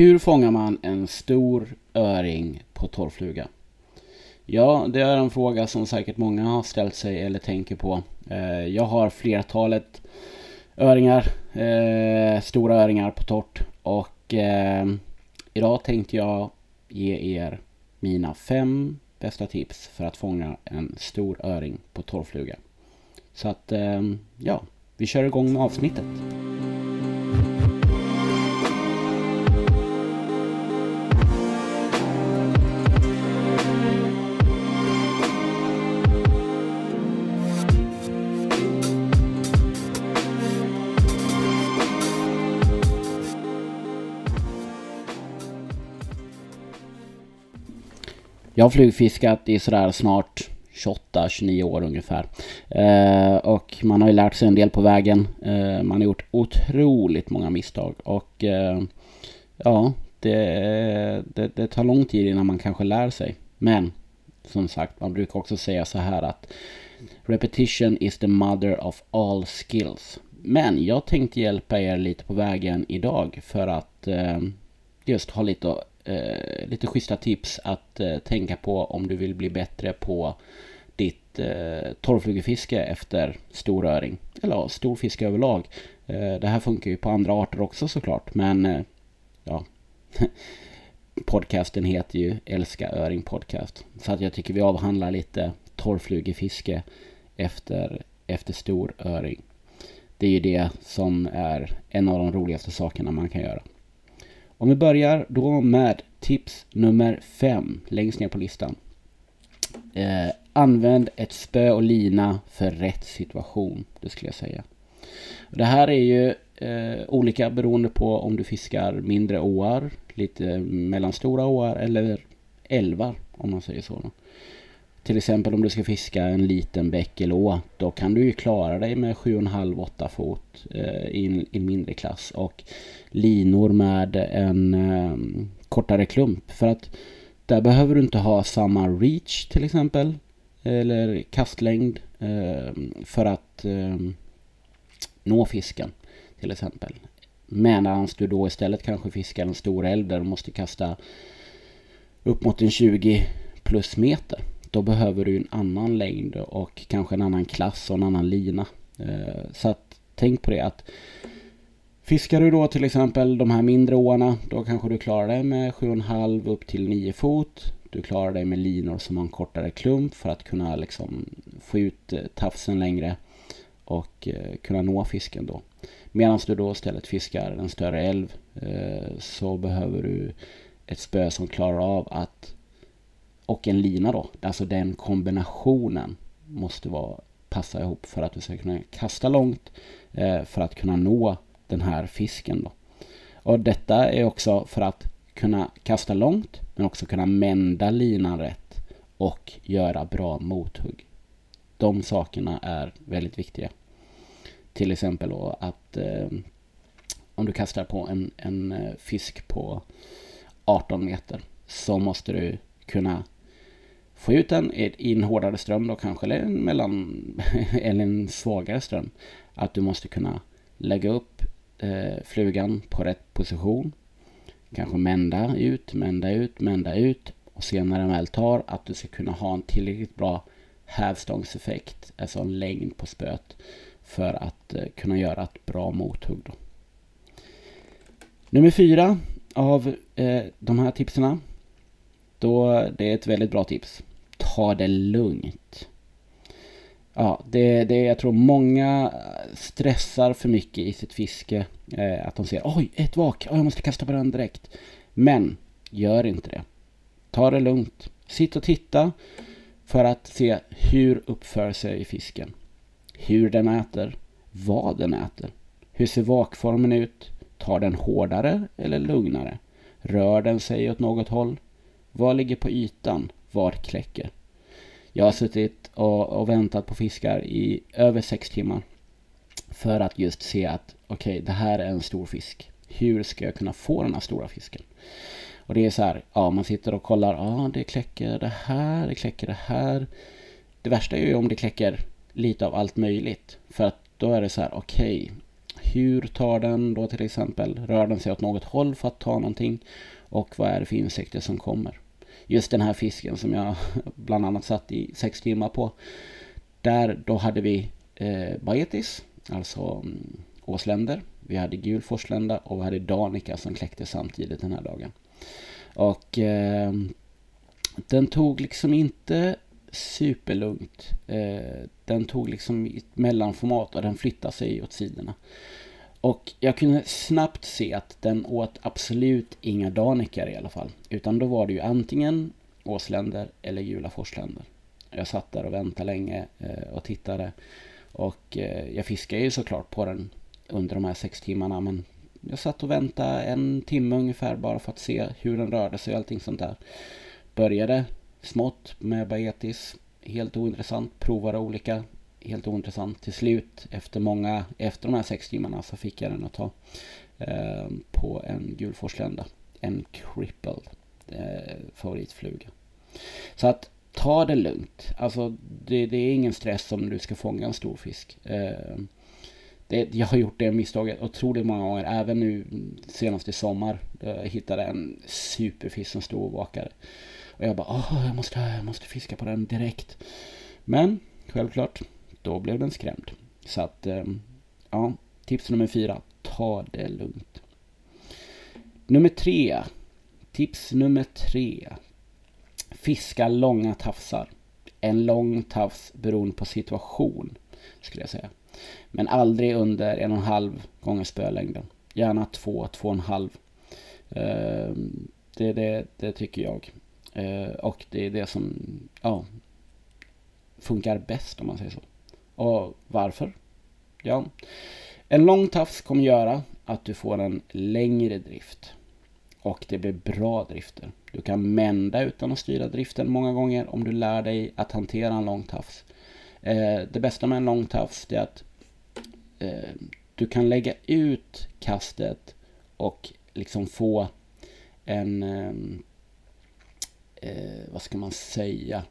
Hur fångar man en stor öring på torrfluga? Ja, det är en fråga som säkert många har ställt sig eller tänker på. Eh, jag har flertalet öringar, eh, stora öringar på torrt och eh, idag tänkte jag ge er mina fem bästa tips för att fånga en stor öring på torrfluga. Så att ja, vi kör igång med avsnittet. Jag har flugfiskat i sådär snart 28-29 år ungefär. Eh, och man har ju lärt sig en del på vägen. Eh, man har gjort otroligt många misstag och eh, ja, det, det, det, tar lång tid innan man kanske lär sig. Men som sagt, man brukar också säga så här att repetition is the mother of all skills. Men jag tänkte hjälpa er lite på vägen idag för att eh, just ha lite eh, lite schyssta tips att eh, tänka på om du vill bli bättre på ditt eh, torrflugefiske efter storöring. Eller ja, storfiske överlag. Eh, det här funkar ju på andra arter också såklart. Men eh, ja, podcasten heter ju Älska öring podcast. Så att jag tycker vi avhandlar lite torrflugefiske efter, efter storöring. Det är ju det som är en av de roligaste sakerna man kan göra. Om vi börjar då med tips nummer fem längst ner på listan. Eh, använd ett spö och lina för rätt situation, det skulle jag säga. Det här är ju eh, olika beroende på om du fiskar mindre åar, lite mellanstora åar eller älvar om man säger så. Till exempel om du ska fiska en liten bäck eller å, då kan du ju klara dig med 7,5-8 fot eh, i en mindre klass och linor med en eh, kortare klump. För att där behöver du inte ha samma reach till exempel eller kastlängd eh, för att eh, nå fisken till exempel. Medan du då istället kanske fiskar en stor älv där du måste kasta upp mot en 20 plus meter. Då behöver du en annan längd och kanske en annan klass och en annan lina. Eh, så att tänk på det att Fiskar du då till exempel de här mindre åarna då kanske du klarar dig med 7,5 upp till 9 fot. Du klarar dig med linor som har en kortare klump för att kunna liksom få ut eh, tafsen längre och eh, kunna nå fisken då. Medan du då istället fiskar en större älv så behöver du ett spö som klarar av att och en lina då. Alltså den kombinationen måste vara, passa ihop för att du ska kunna kasta långt eh, för att kunna nå den här fisken då. Och detta är också för att kunna kasta långt men också kunna mända linan rätt och göra bra mothugg. De sakerna är väldigt viktiga. Till exempel då att eh, om du kastar på en, en eh, fisk på 18 meter så måste du kunna få ut den i en hårdare ström då kanske, eller en, mellan, eller en svagare ström. Att du måste kunna lägga upp eh, flugan på rätt position. Kanske mända ut, mända ut, mända ut. Och sen när den väl tar att du ska kunna ha en tillräckligt bra hävstångseffekt, alltså en längd på spöet. För att eh, kunna göra ett bra mothugg då. Nummer fyra av eh, de här tipsen. Då det är ett väldigt bra tips ta det lugnt. Ja, det, det, jag tror många stressar för mycket i sitt fiske. Eh, att de ser oj, ett vak, oh, jag måste kasta på den direkt. Men gör inte det. Ta det lugnt. Sitt och titta för att se hur uppför sig fisken. Hur den äter, vad den äter. Hur ser vakformen ut? Tar den hårdare eller lugnare? Rör den sig åt något håll? Vad ligger på ytan? Var kläcker? Jag har suttit och, och, väntat på fiskar i över sex timmar. För att just se att okej, okay, det här är en stor fisk. Hur ska jag kunna få den här stora fisken? Och det är så här, ja man sitter och kollar, ja det kläcker det här, det kläcker det här. Det värsta är ju om det kläcker lite av allt möjligt. För att då är det så här, okej, okay, Hur tar den då till exempel? Rör den sig åt något håll för att ta någonting? Och vad är det för insekter som kommer? Just den här fisken som jag bland annat satt i sex timmar på. Där då hade vi eh, Baetis, alltså mm, åsländer. Vi hade gul forslända och vi hade Danica som kläckte samtidigt den här dagen. Och eh, den tog liksom inte superlugnt. Eh, den tog liksom ett mellanformat och den flyttade sig åt sidorna. Och jag kunde snabbt se att den åt absolut inga danikar i alla fall. Utan då var det ju antingen åsländer eller gula forsländer. Jag satt där och väntade länge eh, och tittade. Och eh, jag fiskade ju såklart på den under de här sex timmarna. Men jag satt och väntade en timme ungefär bara för att se hur den rörde sig och allting sånt där. Började smått med Baetis. Helt ointressant. Provade olika. Helt ointressant. Till slut efter många, efter de här sex timmarna så fick jag den att ta eh, på en gulforslända. En crippled eh, favoritfluga. Så att ta det lugnt. Alltså det, det, är ingen stress om du ska fånga en stor fisk. Eh, det, jag har gjort det misstaget otroligt många gånger. Även nu senast i sommar. Jag hittade en superfisk som stod och vakade. Och jag bara, Åh, jag, måste, jag måste fiska på den direkt. Men självklart, då blev den skrämd. Så att, eh, ja, tips nummer fyra. Ta det lugnt. Nummer tre. Tips nummer tre. Fiska långa tafsar. En lång tafs beroende på situation, skulle jag säga. Men aldrig under en och en halv gånger spölängden. Gärna två, två och en halv. Eh, det, det, det tycker jag. Eh, och det är det som ja, funkar bäst om man säger så. Och varför? Ja, en lång tafs kommer göra att du får en längre drift. Och det blir bra drifter. Du kan mända utan att styra driften många gånger om du lär dig att hantera en lång tafs. Eh, det bästa med en lång tafs är att eh, du kan lägga ut kastet och liksom få en, eh, eh, vad ska man säga,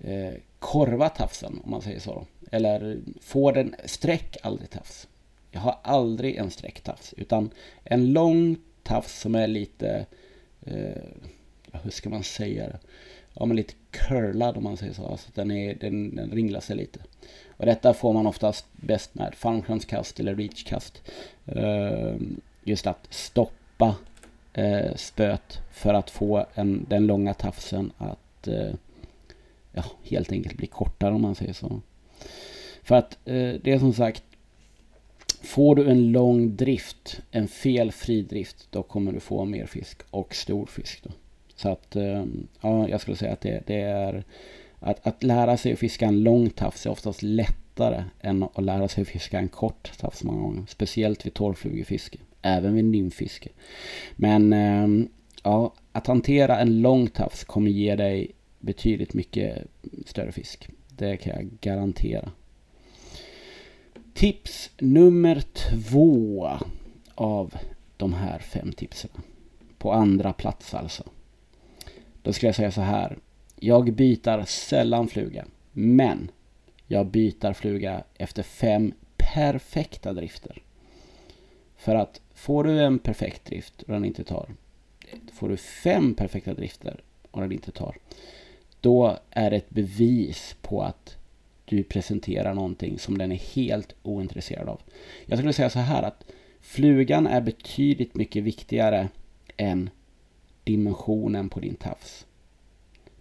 eh, korva tafsen om man säger så. Eller får den, sträck aldrig tafs. Jag har aldrig en sträcktafs utan en lång tafs som är lite, eh, hur ska man säga det? Ja men lite curlad om man säger så. Alltså den, är, den, den ringlar sig lite. Och detta får man oftast bäst med fallskärmskast eller reachkast. Eh, just att stoppa eh, spöet för att få en, den långa tafsen att eh, ja, helt enkelt bli kortare om man säger så. För att eh, det är som sagt Får du en lång drift, en felfri drift, då kommer du få mer fisk och stor fisk. Då. Så att, eh, ja, jag skulle säga att det, det är att, att lära sig att fiska en lång tafs är oftast lättare än att lära sig att fiska en kort tafs många gånger. Speciellt vid torrflugefiske. Även vid nymfiske. Men eh, ja, att hantera en lång tafs kommer ge dig betydligt mycket större fisk. Det kan jag garantera. Tips nummer två av de här fem tipsen. På andra plats alltså. Då skulle jag säga så här. Jag byter sällan fluga. Men jag byter fluga efter fem perfekta drifter. För att får du en perfekt drift och den inte tar. Får du fem perfekta drifter och den inte tar. Då är det ett bevis på att du presenterar någonting som den är helt ointresserad av. Jag skulle säga så här att flugan är betydligt mycket viktigare än dimensionen på din tafs.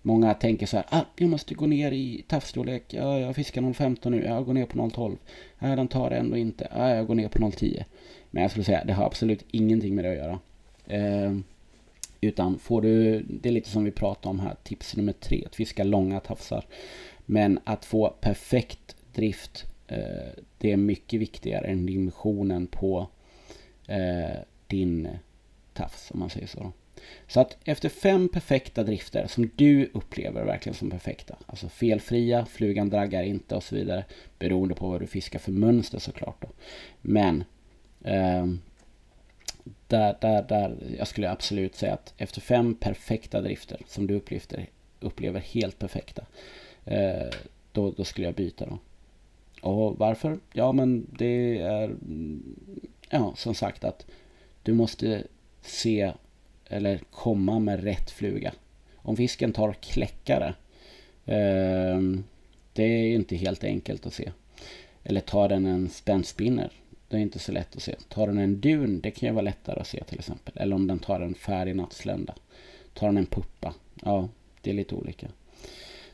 Många tänker så här, ah, jag måste gå ner i tafsstorlek. Ja, jag fiskar 0,15 nu. Jag går ner på 0,12. Ja, den tar det ändå inte. Ja, jag går ner på 0,10. Men jag skulle säga, det har absolut ingenting med det att göra. Ehm, utan får du, det är lite som vi pratade om här, tips nummer tre, att fiska långa tafsar. Men att få perfekt drift, eh, det är mycket viktigare än dimensionen på eh, din tafs, om man säger så. Så att efter fem perfekta drifter som du upplever verkligen som perfekta, alltså felfria, flugan draggar inte och så vidare, beroende på vad du fiskar för mönster såklart då. Men eh, där, där, där, jag skulle absolut säga att efter fem perfekta drifter som du upplever, upplever helt perfekta, eh, då, då skulle jag byta då. Och varför? Ja, men det är mm, ja, som sagt att du måste se eller komma med rätt fluga. Om fisken tar kläckare, eh, det är inte helt enkelt att se. Eller tar den en spännspinner, det är inte så lätt att se. Tar den en dun, det kan ju vara lättare att se till exempel. Eller om den tar en färdig nattslända. Tar den en puppa, ja, det är lite olika.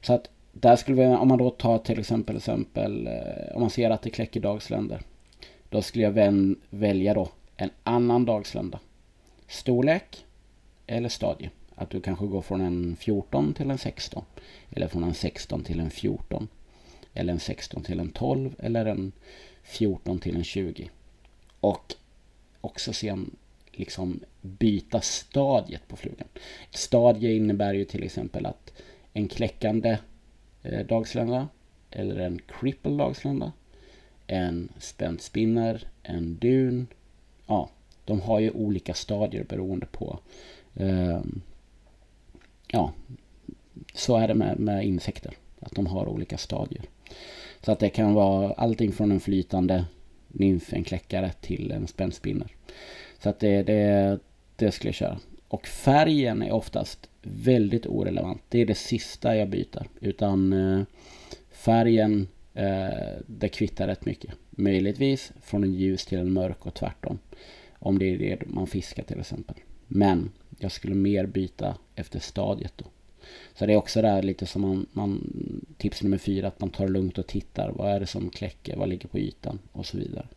Så att där skulle vi, om man då tar till exempel, exempel eh, om man ser att det kläcker dagsländer. Då skulle jag vän, välja då en annan dagslända. Storlek eller stadie. Att du kanske går från en 14 till en 16. Eller från en 16 till en 14. Eller en 16 till en 12 eller en 14 till en 20. Och också sen liksom byta stadiet på flugan. Ett stadie innebär ju till exempel att en kläckande eh, dagslända eller en cripple dagslända, en spänt spinner, en dun. Ja, de har ju olika stadier beroende på eh, ja, så är det med, med insekter. Att de har olika stadier. Så att det kan vara allting från en flytande nymf, en kläckare till en spännspinner. Så att det, det, det skulle jag köra. Och färgen är oftast väldigt orelevant. Det är det sista jag byter. Utan eh, färgen, eh, det kvittar rätt mycket. Möjligtvis från en ljus till en mörk och tvärtom. Om det är det man fiskar till exempel. Men jag skulle mer byta efter stadiet då. Så det är också där lite som man, man, tips nummer fyra, att man tar det lugnt och tittar. Vad är det som kläcker? Vad ligger på ytan? Och så vidare.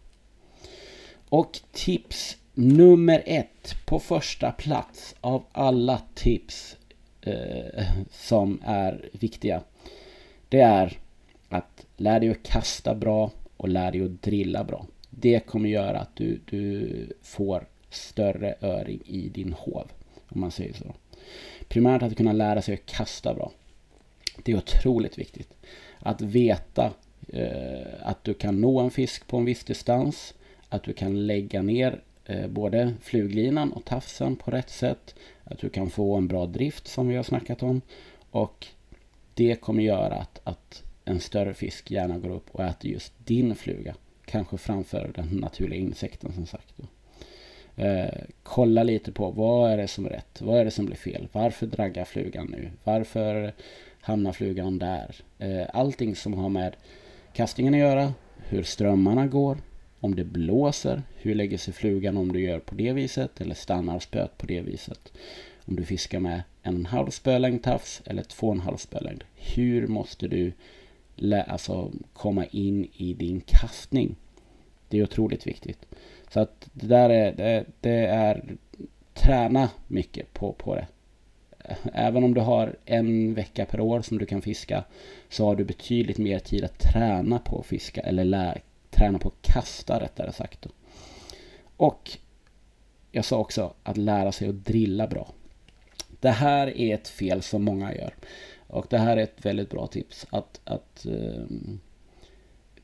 Och tips nummer ett på första plats av alla tips eh, som är viktiga. Det är att lär dig att kasta bra och lär dig att drilla bra. Det kommer göra att du, du får större öring i din hov. Om man säger så. Primärt att kunna lära sig att kasta bra. Det är otroligt viktigt. Att veta eh, att du kan nå en fisk på en viss distans. Att du kan lägga ner eh, både fluglinan och tafsen på rätt sätt. Att du kan få en bra drift som vi har snackat om. Och det kommer göra att, att en större fisk gärna går upp och äter just din fluga. Kanske framför den naturliga insekten som sagt. Eh, kolla lite på vad är det som är rätt? Vad är det som blir fel? Varför draggar flugan nu? Varför hamnar flugan där? Eh, allting som har med kastningen att göra, hur strömmarna går, om det blåser, hur lägger sig flugan om du gör på det viset eller stannar spöet på det viset. Om du fiskar med en en halv spölängd tafs eller två och en halv spölängd. Hur måste du alltså komma in i din kastning? Det är otroligt viktigt. Så att det där är, det, det är träna mycket på, på det. Även om du har en vecka per år som du kan fiska så har du betydligt mer tid att träna på att fiska eller lä, träna på att kasta rättare sagt. Och jag sa också att lära sig att drilla bra. Det här är ett fel som många gör. Och det här är ett väldigt bra tips. Att, att um,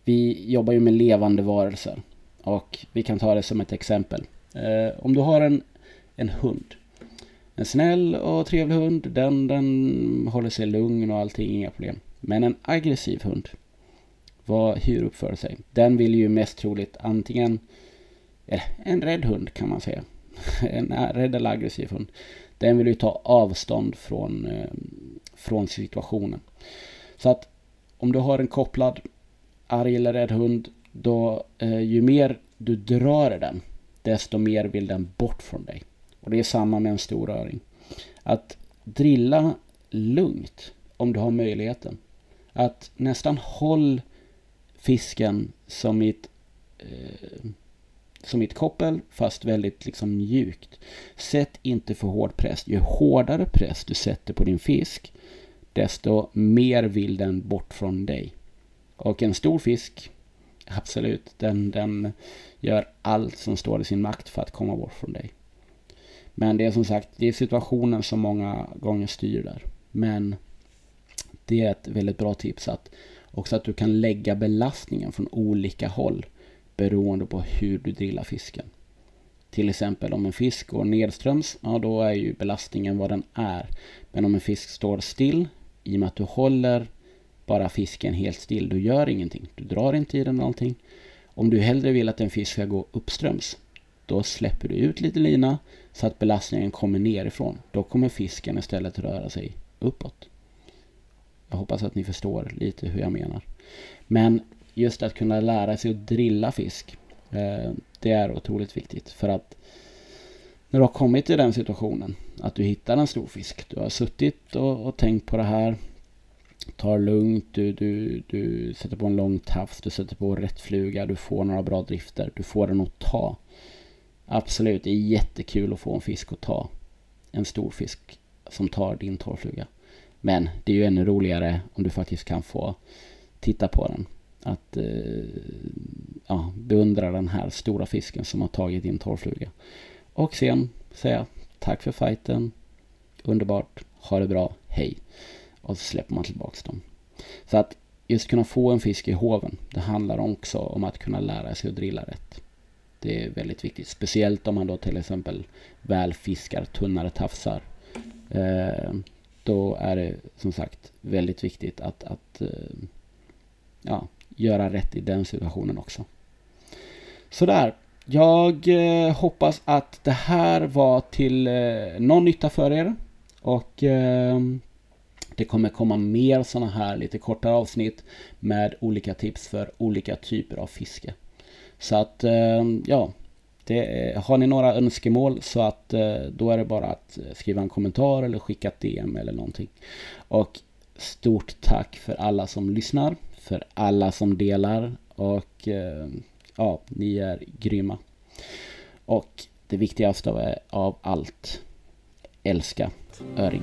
vi jobbar ju med levande varelser. Och vi kan ta det som ett exempel. Eh, om du har en, en hund. En snäll och trevlig hund. Den, den håller sig lugn och allting, inga problem. Men en aggressiv hund. Vad, hur uppför sig? Den vill ju mest troligt antingen... Eh, en rädd hund kan man säga. en rädd eller aggressiv hund. Den vill ju ta avstånd från, eh, från situationen. Så att om du har en kopplad arg eller rädd hund då eh, ju mer du drar i den, desto mer vill den bort från dig. Och det är samma med en stor öring. Att drilla lugnt om du har möjligheten. Att nästan håll fisken som i ett, eh, som i ett koppel fast väldigt liksom mjukt. Sätt inte för hård press. Ju hårdare press du sätter på din fisk desto mer vill den bort från dig. Och en stor fisk Absolut, den, den gör allt som står i sin makt för att komma bort från dig. Men det är som sagt, det är situationen som många gånger styr där. Men det är ett väldigt bra tips att också att du kan lägga belastningen från olika håll beroende på hur du drillar fisken. Till exempel om en fisk går nedströms, ja då är ju belastningen vad den är. Men om en fisk står still, i och med att du håller bara fisken helt still. Du gör ingenting. Du drar inte i den någonting. Om du hellre vill att en fisk ska gå uppströms, då släpper du ut lite lina så att belastningen kommer nerifrån. Då kommer fisken istället röra sig uppåt. Jag hoppas att ni förstår lite hur jag menar. Men just att kunna lära sig att drilla fisk, eh, det är otroligt viktigt. För att när du har kommit till den situationen, att du hittar en stor fisk. Du har suttit och, och tänkt på det här. Tar lugnt, du, du, du sätter på en lång tafs, du sätter på rätt fluga, du får några bra drifter, du får den att ta. Absolut, det är jättekul att få en fisk att ta. En stor fisk som tar din torrfluga. Men det är ju ännu roligare om du faktiskt kan få titta på den. Att eh, ja, beundra den här stora fisken som har tagit din torrfluga. Och sen säga tack för fighten. Underbart. Ha det bra. Hej. Och så släpper man tillbaks dem. Så att just kunna få en fisk i hoven. Det handlar också om att kunna lära sig att drilla rätt. Det är väldigt viktigt. Speciellt om man då till exempel väl fiskar tunnare tafsar. Eh, då är det som sagt väldigt viktigt att, att eh, ja, göra rätt i den situationen också. Sådär. Jag eh, hoppas att det här var till någon nytta för er. Och det kommer komma mer sådana här lite kortare avsnitt med olika tips för olika typer av fiske. Så att ehm, ja, det, har ni några önskemål så att eh, då är det bara att eh, skriva en kommentar eller skicka ett DM eller någonting. Och stort tack för alla som lyssnar, för alla som delar och ehm, ja, ni är grymma. Och det viktigaste av allt, älska öring.